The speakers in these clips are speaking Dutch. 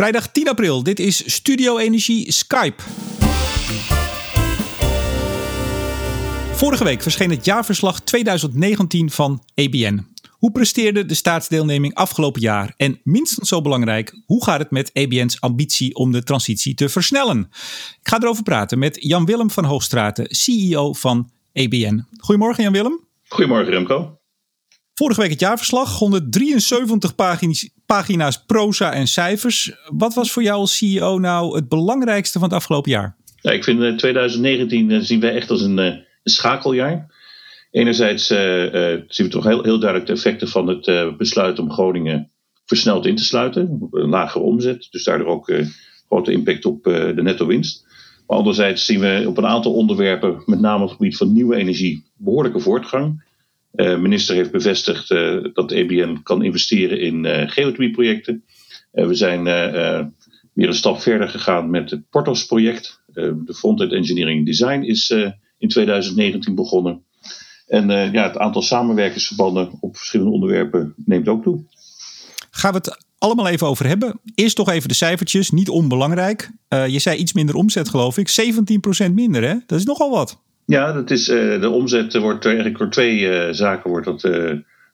Vrijdag 10 april, dit is Studio Energie Skype. Vorige week verscheen het jaarverslag 2019 van ABN. Hoe presteerde de staatsdeelneming afgelopen jaar? En minstens zo belangrijk, hoe gaat het met ABN's ambitie om de transitie te versnellen? Ik ga erover praten met Jan-Willem van Hoogstraten, CEO van ABN. Goedemorgen Jan-Willem. Goedemorgen Remco. Vorige week het jaarverslag, 173 pagina's, proza en cijfers. Wat was voor jou als CEO nou het belangrijkste van het afgelopen jaar? Ja, ik vind 2019 uh, zien wij echt als een, uh, een schakeljaar. Enerzijds zien we toch heel, heel duidelijk de effecten van het besluit om Groningen versneld in te sluiten. Een lagere omzet, dus daardoor ook grote impact op de netto winst. Maar anderzijds zien we op een aantal onderwerpen, met name op het gebied van nieuwe energie, behoorlijke voortgang. De minister heeft bevestigd uh, dat EBN kan investeren in uh, geothermieprojecten. We zijn weer een stap verder gegaan met het Portos-project. de Frontend Engineering Design is in 2019 begonnen. En ja, het aantal samenwerkingsverbanden op verschillende onderwerpen neemt ook toe. Gaan we het allemaal even over hebben. Eerst toch even de cijfertjes, niet onbelangrijk. je zei iets minder omzet, geloof ik. 17% minder, hè? Dat is nogal wat. Ja, dat is, uh, de omzet wordt eigenlijk door twee uh, zaken wordt dat,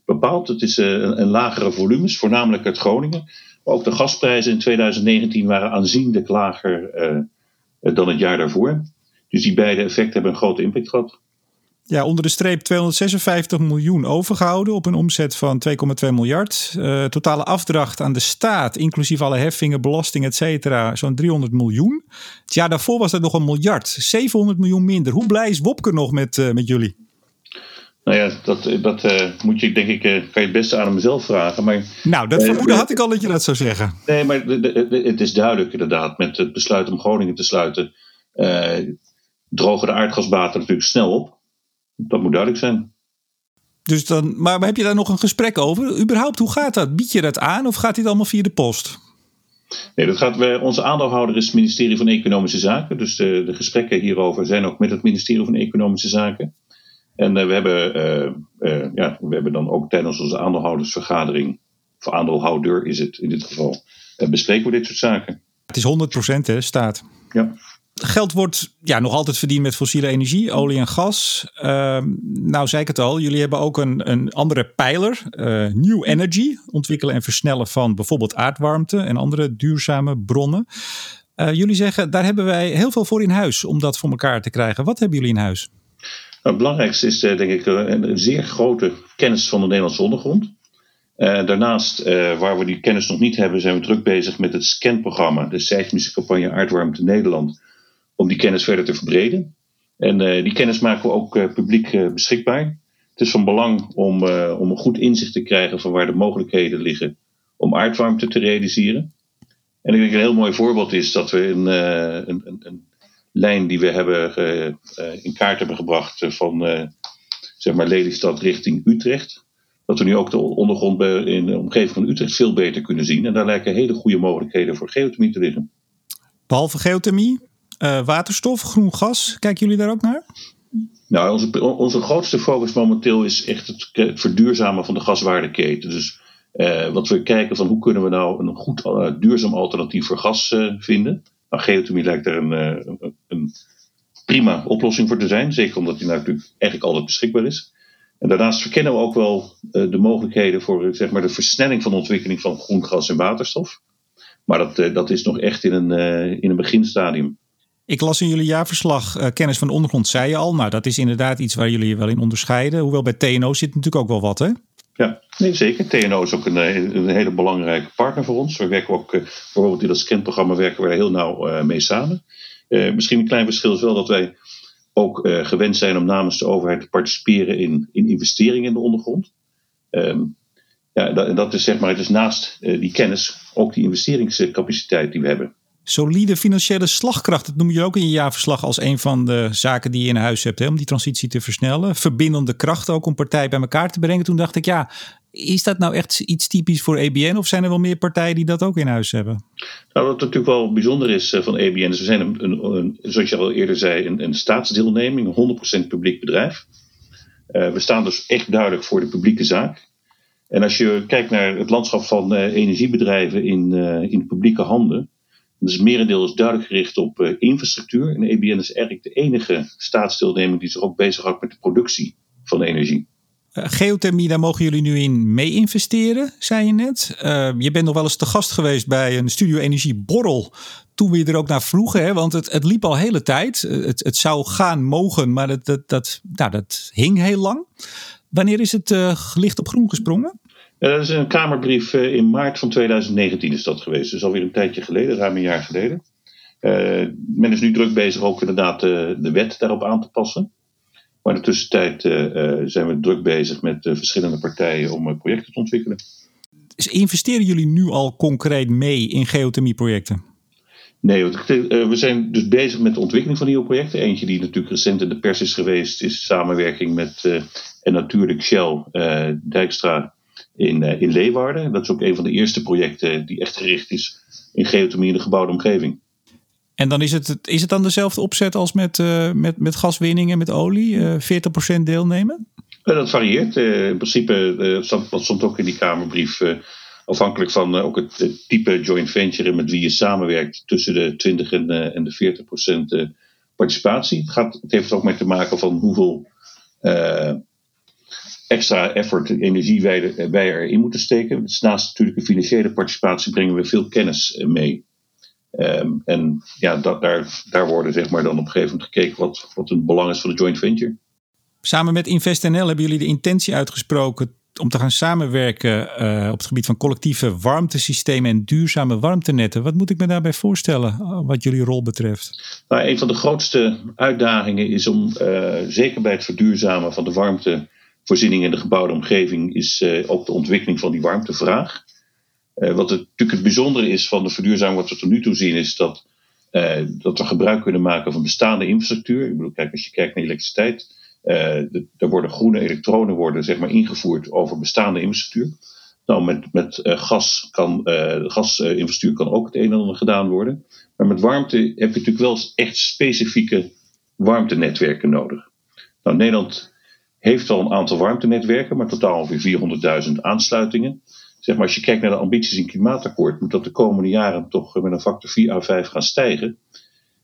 bepaald. Het is een, lagere volumes, voornamelijk uit Groningen. Maar ook de gasprijzen in 2019 waren aanzienlijk lager dan het jaar daarvoor. Dus die beide effecten hebben een grote impact gehad. Ja, onder de streep 256 miljoen overgehouden op een omzet van 2,2 miljard. Uh, totale afdracht aan de staat, inclusief alle heffingen, belasting, et cetera, zo'n 300 miljoen. Het jaar daarvoor was dat nog een miljard, 700 miljoen minder. Hoe blij is Wopke nog met, uh, met jullie? Nou ja, dat, dat uh, moet je, denk ik, kan je het beste aan mezelf vragen. Maar, nou, dat vermoeden had ik al dat je dat zou zeggen. Nee, maar de, de, de, het is duidelijk inderdaad, met het besluit om Groningen te sluiten, drogen de aardgasbaten natuurlijk snel op. Dat moet duidelijk zijn. Dus dan, maar heb je daar nog een gesprek over? Überhaupt, hoe gaat dat? Bied je dat aan of gaat dit allemaal via de post? Nee, dat gaat, wij, onze aandeelhouder is het ministerie van Economische Zaken. Dus de, de gesprekken hierover zijn ook met het ministerie van Economische Zaken. En uh, we, hebben, uh, uh, ja, we hebben dan ook tijdens onze aandeelhoudersvergadering, voor aandeelhouder is het in dit geval, bespreken we dit soort zaken. Het is 100% hè, staat. Ja geld wordt ja, nog altijd verdiend met fossiele energie, olie en gas. Uh, nou, zei ik het al, jullie hebben ook een, een andere pijler, uh, New Energy, ontwikkelen en versnellen van bijvoorbeeld aardwarmte en andere duurzame bronnen. Uh, jullie zeggen, daar hebben wij heel veel voor in huis om dat voor elkaar te krijgen. Wat hebben jullie in huis? Nou, het belangrijkste is denk ik een zeer grote kennis van de Nederlandse ondergrond. daarnaast, waar we die kennis nog niet hebben, zijn we druk bezig met het SCAN-programma, de seismische campagne Aardwarmte Nederland om die kennis verder te verbreden. En uh, die kennis maken we ook uh, publiek uh, beschikbaar. Het is van belang om, om een goed inzicht te krijgen van waar de mogelijkheden liggen om aardwarmte te realiseren. En ik denk een heel mooi voorbeeld is dat we een, een, een, een lijn die we hebben in kaart hebben gebracht van zeg maar Lelystad richting Utrecht. Dat we nu ook de ondergrond in de omgeving van Utrecht veel beter kunnen zien. En daar lijken hele goede mogelijkheden voor geothermie te liggen. Behalve geothermie, uh, waterstof, groen gas, kijken jullie daar ook naar? Nou, onze, onze grootste focus momenteel is echt het, verduurzamen van de gaswaardeketen. Dus uh, wat we kijken van hoe kunnen we nou een goed uh, duurzaam alternatief voor gas vinden. Nou, geothermie lijkt daar een, een, een, prima oplossing voor te zijn. Zeker omdat die nou natuurlijk eigenlijk altijd beschikbaar is. En daarnaast verkennen we ook wel de mogelijkheden voor zeg maar, de versnelling van de ontwikkeling van groen gas en waterstof. Maar dat, dat is nog echt in een, in een beginstadium. Ik las in jullie jaarverslag uh, kennis van de ondergrond, zei je al. Nou, dat is inderdaad iets waar jullie je wel in onderscheiden. Hoewel bij TNO zit natuurlijk ook wel wat, hè? Ja, zeker. TNO is ook een, eh, een hele belangrijke partner voor ons. We werken ook, uh, bijvoorbeeld in dat scanprogramma werken we heel nauw mee samen. misschien een klein verschil is wel dat wij ook gewend zijn om namens de overheid te participeren in, in investeringen in de ondergrond. Um, ja, dat, dat, is zeg maar, is naast die kennis ook die investeringscapaciteit die we hebben solide financiële slagkracht. Dat noem je ook in je jaarverslag als een van de zaken die je in huis hebt hè, om die transitie te versnellen. Verbindende kracht ook om partijen bij elkaar te brengen. Toen dacht ik, ja, is dat nou echt iets typisch voor ABN of zijn er wel meer partijen die dat ook in huis hebben? Nou, wat natuurlijk wel bijzonder is eh, van ABN, is we zijn een, een, zoals je al eerder zei, een, staatsdeelneming, een 100% publiek bedrijf. Uh, we staan dus echt duidelijk voor de publieke zaak. En als je kijkt naar het landschap van energiebedrijven in, in publieke handen, dus het merendeel is duidelijk gericht op infrastructuur. En EBN is eigenlijk de enige staatsdeelneming die zich ook bezighoudt met de productie van energie. Uh, geothermie, daar mogen jullie nu in mee investeren, zei je net. Uh, je bent nog wel eens te gast geweest bij een Studio Energie Borrel. Toen we je er ook naar vroegen, hè, want het, het liep al hele tijd. Het, het zou gaan mogen, maar dat, dat, dat, nou, dat hing heel lang. Wanneer is het licht op groen gesprongen? Dat is een Kamerbrief in maart van 2019 is dat geweest. Dus alweer een tijdje geleden, ruim een jaar geleden. men is nu druk bezig ook inderdaad de wet daarop aan te passen. Maar in de tussentijd uh, zijn we druk bezig met verschillende partijen om projecten te ontwikkelen. Dus investeren jullie nu al concreet mee in geothermieprojecten? Nee, we zijn dus bezig met de ontwikkeling van nieuwe projecten. Eentje die natuurlijk recent in de pers is geweest, is samenwerking met en natuurlijk Shell Dijkstra in, in Leeuwarden. Dat is ook een van de eerste projecten die echt gericht is in geothermie in de gebouwde omgeving. En dan is het, is het dan dezelfde opzet als met, uh, met, met gaswinning en met olie? Uh, eh, 40% deelnemen? dat varieert. In principe, dat stond ook in die Kamerbrief, afhankelijk van ook het, type joint venture met wie je samenwerkt, tussen de 20 en, en de 40% participatie. Het, gaat, het heeft ook mee te maken van hoeveel extra effort, energie wij, wij erin moeten steken. Dus naast natuurlijk de financiële participatie brengen we veel kennis mee. Um, en ja, dat, daar, daar worden zeg maar dan op een gegeven moment gekeken wat, wat het belang is van de joint venture. Samen met InvestNL hebben jullie de intentie uitgesproken om te gaan samenwerken uh, op het gebied van collectieve warmtesystemen en duurzame warmtenetten. Wat moet ik me daarbij voorstellen uh, wat jullie rol betreft? Nou, een van de grootste uitdagingen is om, uh, zeker bij het verduurzamen van de warmtevoorziening in de gebouwde omgeving, is ook de ontwikkeling van die warmtevraag. Uh, wat het, natuurlijk het bijzondere is van de verduurzaming wat we tot nu toe zien, is dat, uh, dat we gebruik kunnen maken van bestaande infrastructuur. Ik bedoel, kijk, als je kijkt naar elektriciteit, uh, er worden groene elektronen worden, zeg maar, ingevoerd over bestaande infrastructuur. Nou, met, met gas kan, de gasinfrastructuur kan ook het een en ander gedaan worden. Maar met warmte heb je natuurlijk wel echt specifieke warmtenetwerken nodig. Nou, Nederland heeft al een aantal warmtenetwerken, maar totaal ongeveer 400.000 aansluitingen zeg maar, als je kijkt naar de ambities in het klimaatakkoord, moet dat de komende jaren toch met een factor 4 à 5 gaan stijgen.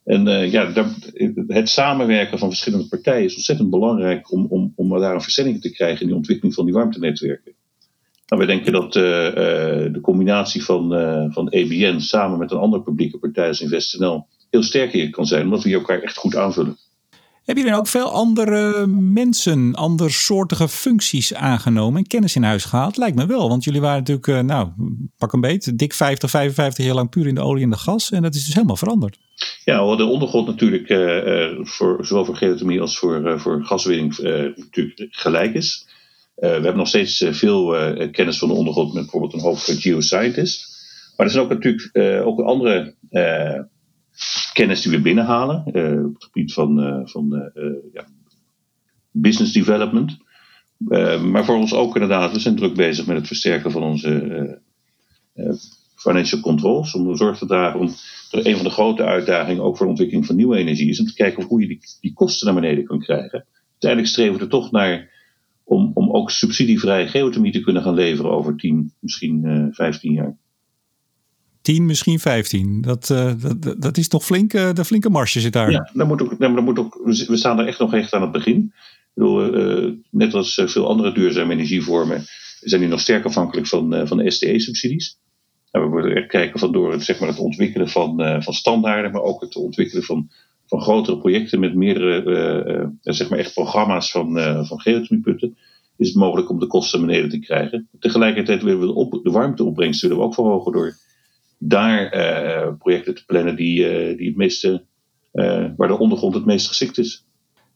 En uh, ja, het samenwerken van verschillende partijen is ontzettend belangrijk om, om, om daar een versnelling te krijgen in die ontwikkeling van die warmtenetwerken. Nou, we denken dat uh, uh, de combinatie van, van EBN samen met een andere publieke partij als InvestNL heel sterk hier kan zijn, omdat we elkaar echt goed aanvullen. Hebben jullie ook veel andere mensen, andersoortige functies aangenomen en kennis in huis gehaald? Lijkt me wel, want jullie waren natuurlijk, uh, nou, pak een beet, dik 50, 55 jaar lang puur in de olie en de gas. En dat is dus helemaal veranderd. Ja, de ondergrond natuurlijk, uh, voor, zowel voor geothermie als voor, voor gaswinning, natuurlijk gelijk is. we hebben nog steeds veel kennis van de ondergrond met bijvoorbeeld een hoop geoscientist. Maar er zijn ook natuurlijk ook andere kennis die we binnenhalen uh, op het gebied van, uh, van uh, ja, business development. maar voor ons ook inderdaad, we zijn druk bezig met het versterken van onze financial controls. Om zorg te dragen om een van de grote uitdagingen ook voor de ontwikkeling van nieuwe energie is om te kijken hoe je die, die kosten naar beneden kan krijgen. Uiteindelijk streven we er toch naar om, om ook subsidievrij geothermie te kunnen gaan leveren over 10, misschien 15 jaar. 10, misschien 15. Dat, uh, dat, dat is toch flink, uh, de flinke marge zit daar. Ja, dan moet ook, dan moet ook, we staan er echt nog echt aan het begin. Bedoel, uh, net als veel andere duurzame energievormen zijn die nog sterk afhankelijk van, van de STE-subsidies. we moeten echt kijken van door het, zeg maar, het ontwikkelen van, van standaarden, maar ook het ontwikkelen van, van grotere projecten met meerdere, zeg maar echt programma's van, van geothermieputten is het mogelijk om de kosten beneden te krijgen. Tegelijkertijd willen we de, op, de warmteopbrengst willen we ook verhogen door daar eh, projecten te plannen die, eh, die het meeste, eh, waar de ondergrond het meest geschikt is.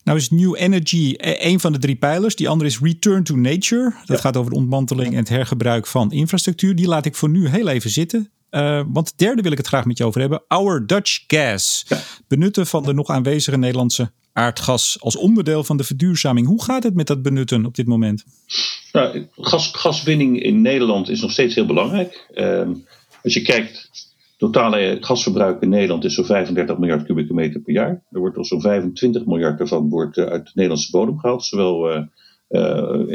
Nou is New Energy een van de drie pijlers. Die andere is Return to Nature. Dat gaat over de ontmanteling en het hergebruik van infrastructuur. Die laat ik voor nu heel even zitten. Uh, want het derde wil ik het graag met je over hebben. Our Dutch Gas. Ja. Benutten van de nog aanwezige Nederlandse aardgas als onderdeel van de verduurzaming. Hoe gaat het met dat benutten op dit moment? Nou, gas, gaswinning in Nederland is nog steeds heel belangrijk. Uh, als je kijkt, totale gasverbruik in Nederland is zo'n 35 miljard kubieke meter per jaar. Er wordt al zo'n 25 miljard ervan wordt, eh, uit de Nederlandse bodem gehaald, zowel uh,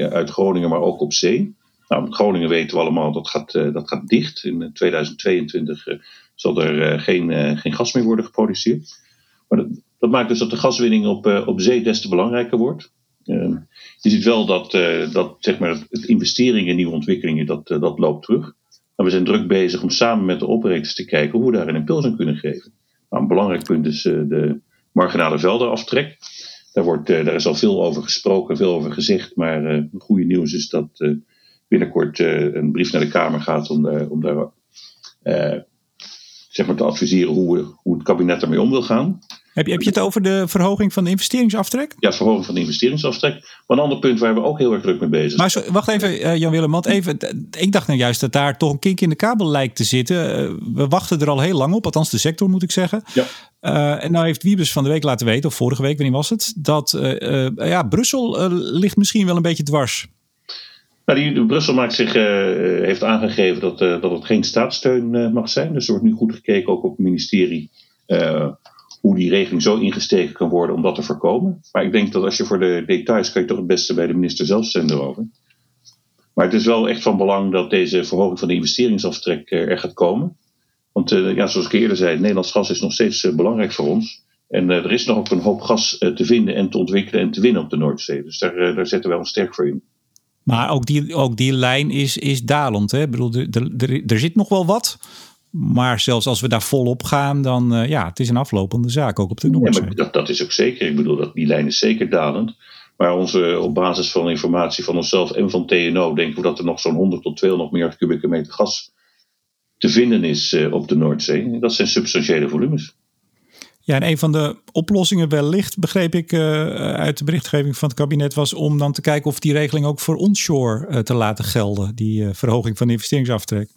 uit Groningen, maar ook op zee. Nou, Groningen weten we allemaal, dat gaat, dat gaat dicht. In 2022 zal er geen, geen gas meer worden geproduceerd. Maar dat, dat maakt dus dat de gaswinning op, op zee des te belangrijker wordt. Ehm, je ziet wel dat, dat zeg maar, het investeringen in nieuwe ontwikkelingen, dat, dat loopt terug. Maar we zijn druk bezig om samen met de operators te kijken hoe we daar een impuls kunnen geven. Nou, een belangrijk punt is de marginale veldenaftrek. Daar, wordt, daar is al veel over gesproken, veel over gezegd. Maar het goede nieuws is dat binnenkort een brief naar de Kamer gaat om, om daar zeg maar te adviseren hoe, hoe het kabinet ermee om wil gaan. Heb je, heb je het over de verhoging van de investeringsaftrek? Ja, verhoging van de investeringsaftrek. Maar een ander punt waar we ook heel erg druk mee bezig zijn. Maar wacht even, Jan Willem, want even, ik dacht nou juist dat daar toch een kink in de kabel lijkt te zitten. we wachten er al heel lang op, althans de sector moet ik zeggen. Ja. Uh, en nou heeft Wiebes van de week laten weten, of vorige week, wanneer was het, dat ja, Brussel ligt misschien wel een beetje dwars. Nou, die, Brussel maakt zich, heeft aangegeven dat, dat het geen staatssteun mag zijn. Dus er wordt nu goed gekeken, ook op het ministerie, hoe die regeling zo ingesteken kan worden om dat te voorkomen. Maar ik denk dat als je voor de details kan je toch het beste bij de minister zelf zenden erover. Maar het is wel echt van belang dat deze verhoging van de investeringsaftrek er gaat komen. Want uh, ja, zoals ik eerder zei, Nederlands gas is nog steeds uh, belangrijk voor ons. En er is nog ook een hoop gas te vinden en te ontwikkelen en te winnen op de Noordzee. Dus daar, daar zetten we wel sterk voor in. Maar ook die, ook die lijn is, is dalend. Hè? Ik bedoel, er zit nog wel wat. Maar zelfs als we daar volop gaan, dan uh, ja, het is een aflopende zaak ook op de Noordzee. Ja, maar dat, dat is ook zeker. Ik bedoel, dat, die lijn is zeker dalend. Maar onze, op basis van informatie van onszelf en van TNO denken we dat er nog zo'n 100 tot 200 miljard kubieke meter gas te vinden is uh, op de Noordzee. Dat zijn substantiële volumes. Ja, en een van de oplossingen wellicht, begreep ik uh, uit de berichtgeving van het kabinet, was om dan te kijken of die regeling ook voor onshore te laten gelden, die verhoging van de investeringsaftrek.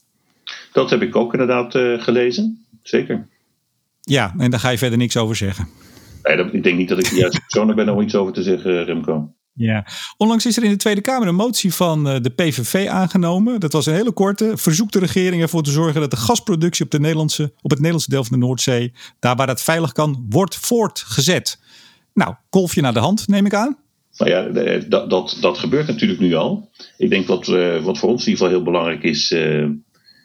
Dat heb ik ook inderdaad uh, gelezen, zeker. Ja, en daar ga je verder niks over zeggen. Nee, dat, ik denk niet dat ik de juiste persoon ben om iets over te zeggen, Remco. Ja, onlangs is er in de Tweede Kamer een motie van eh, de PVV aangenomen. Dat was een hele korte. Verzoekt de regering ervoor te zorgen dat de gasproductie op, de Nederlandse, op het Nederlandse deel van de Noordzee, daar waar dat veilig kan, wordt voortgezet. Nou, kolfje naar de hand, neem ik aan. Nou ja, dat, dat, dat gebeurt natuurlijk nu al. Ik denk wat, wat voor ons in ieder geval heel belangrijk is.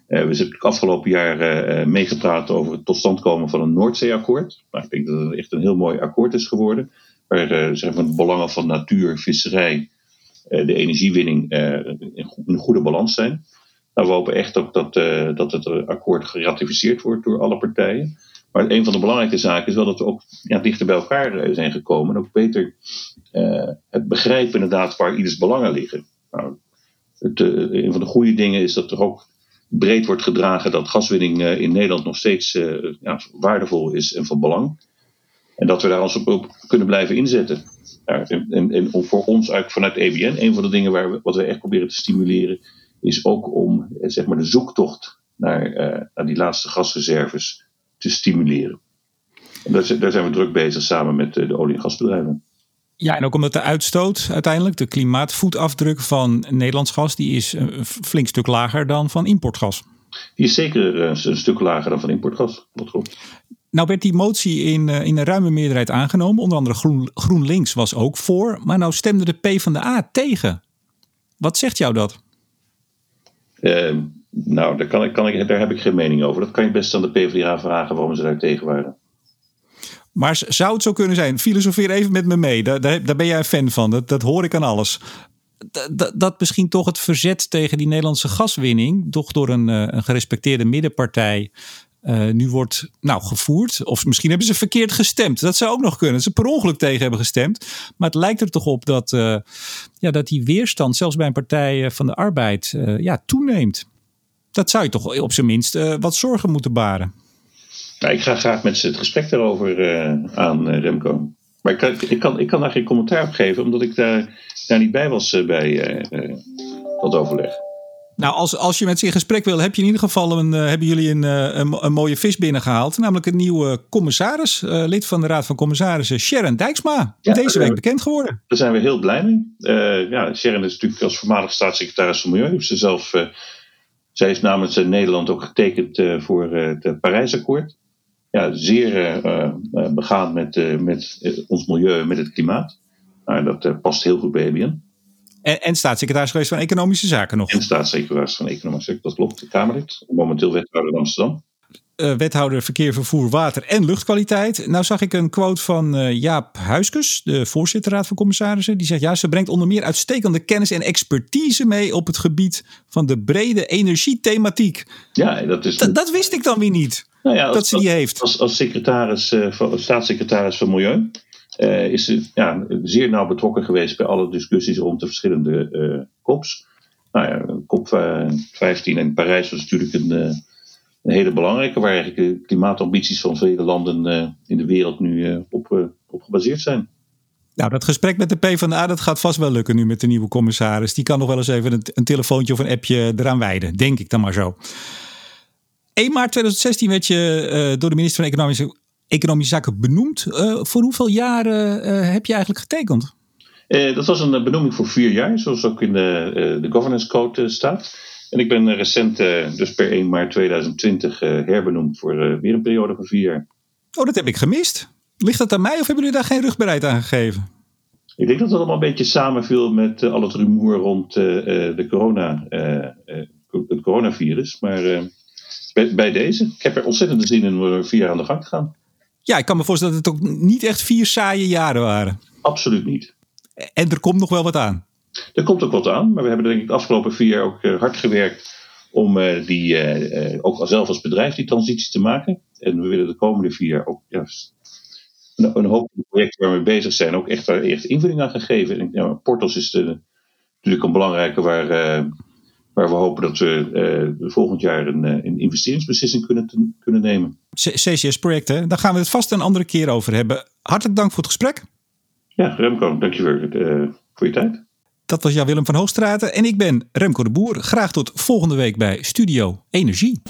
Uh, we hebben afgelopen jaar uh, meegepraat over het tot stand komen van een Noordzeeakkoord. Ik denk dat het echt een heel mooi akkoord is geworden. Waar zeg maar, de belangen van natuur, visserij, de energiewinning in een goede balans zijn. Nou, we hopen echt ook dat, dat het akkoord geratificeerd wordt door alle partijen. Maar een van de belangrijke zaken is wel dat we ook ja, dichter bij elkaar zijn gekomen. En ook beter het begrijpen inderdaad waar ieders belangen liggen. Nou, het, een van de goede dingen is dat er ook breed wordt gedragen dat gaswinning eh, in Nederland nog steeds eh, ja, waardevol is en van belang. En dat we daar ons op, kunnen blijven inzetten. Ja, en, en, voor ons eigenlijk vanuit EBN, een van de dingen waar we, wat we echt proberen te stimuleren, is ook om eh, zeg maar, de zoektocht naar, naar die laatste gasreserves te stimuleren. En daar, daar zijn we druk bezig samen met de olie- en gasbedrijven. Ja, en ook omdat de uitstoot uiteindelijk, de klimaatvoetafdruk van Nederlands gas, die is een flink stuk lager dan van importgas. Die is zeker een, stuk lager dan van importgas. Dat klopt. Nou werd die motie in, eh, in een ruime meerderheid aangenomen. Onder andere Groen, GroenLinks was ook voor. Maar nou stemde de P van de A tegen. Wat zegt jou dat? Uh, nou, daar, kan ik, kan ik, daar heb ik geen mening over. Dat kan je best aan de PvdA vragen waarom ze daar tegen waren. Maar zou het zo kunnen zijn? Filosofeer even met me mee. Daar, daar, ben jij een fan van. Dat, dat hoor ik aan alles. Dat, dat misschien toch het verzet tegen die Nederlandse gaswinning, toch door een, eh, een gerespecteerde middenpartij, uh, nu wordt nou, gevoerd. Of misschien hebben ze verkeerd gestemd. Dat zou ook nog kunnen. Ze per ongeluk tegen hebben gestemd. Maar het lijkt er toch op dat, uh, ja, dat die weerstand, zelfs bij een partij van de arbeid, ja, toeneemt. Dat zou je toch op zijn minst wat zorgen moeten baren. Nou, ik ga graag met ze het gesprek daarover uh, aan, uh, Remco. Maar ik kan, ik, kan, ik kan daar geen commentaar op geven, omdat ik daar, daar niet bij was uh, bij dat overleg. Nou, als, als je met ze in gesprek wil, heb je in ieder geval een, hebben jullie een, een, een, mooie vis binnengehaald. Namelijk een nieuwe commissaris, lid van de Raad van Commissarissen, Sharon Dijksma. Ja, deze week bekend geworden. Daar zijn we heel blij mee. ja, Sharon is natuurlijk als voormalig staatssecretaris van Milieu. Ze zelf, zij heeft namens Nederland ook getekend voor het Parijsakkoord ja, zeer uh, begaan met, met ons milieu en met het klimaat. Nou, dat past heel goed bij ABN. En, en staatssecretaris geweest van Economische Zaken nog. En staatssecretaris van Economische Zaken, dat klopt, de Kamerlid. Momenteel wethouder in Amsterdam. Uh, wethouder verkeer, vervoer, water en luchtkwaliteit. Nou zag ik een quote van uh, Jaap Huiskus, de voorzitter Raad van Commissarissen. Die zegt, ja, ze brengt onder meer uitstekende kennis en expertise mee op het gebied van de brede energiethematiek. Ja, dat is... Dat wist ik dan weer niet, nou ja, als, dat ze die heeft. Als, als secretaris, uh, staatssecretaris van Milieu uh, is ze ja, zeer nauw betrokken geweest bij alle discussies rond de verschillende uh, COPs. Nou ja, COP 15 in Parijs was natuurlijk een, een, hele belangrijke, waar eigenlijk de klimaatambities van vele landen in de wereld nu op, op gebaseerd zijn. Nou, dat gesprek met de PvdA, dat gaat vast wel lukken nu met de nieuwe commissaris. Die kan nog wel eens even een, een telefoontje of een appje eraan wijden, denk ik dan maar zo. 1 maart 2016 werd je uh, door de minister van Economische economische zaken benoemd. Uh, voor hoeveel jaren uh, heb je eigenlijk getekend? Dat was een benoeming voor vier jaar, zoals ook in de, de governance code staat. En ik ben recent, dus per 1 maart 2020, herbenoemd voor weer een periode van vier jaar. Oh, dat heb ik gemist. Ligt dat aan mij of hebben jullie daar geen rugbereid aan gegeven? Ik denk dat dat allemaal een beetje samenviel met al het rumoer rond de corona, het coronavirus. Maar bij, bij, deze, ik heb er ontzettend zin in om vier jaar aan de gang te gaan. Ja, ik kan me voorstellen dat het ook niet echt vier saaie jaren waren. Absoluut niet. En er komt nog wel wat aan. Er komt ook wat aan, maar we hebben denk ik de afgelopen vier jaar ook eh, hard gewerkt om uh, die, uh, ook zelf als bedrijf die transitie te maken. En we willen de komende vier jaar ook ja, een, een hoop projecten waar we bezig zijn ook echt, echt invulling aan gegeven. En, ja, Portos is de, natuurlijk een belangrijke waar waar we hopen dat we uh, volgend jaar een, eh, een investeringsbeslissing kunnen, kunnen nemen. CCS-projecten, daar gaan we het vast een andere keer over hebben. Hartelijk dank voor het gesprek. Ja, Remco, dankjewel uh, voor je tijd. Dat was Jan-Willem van Hoogstraten en ik ben Remco de Boer. Graag tot volgende week bij Studio Energie.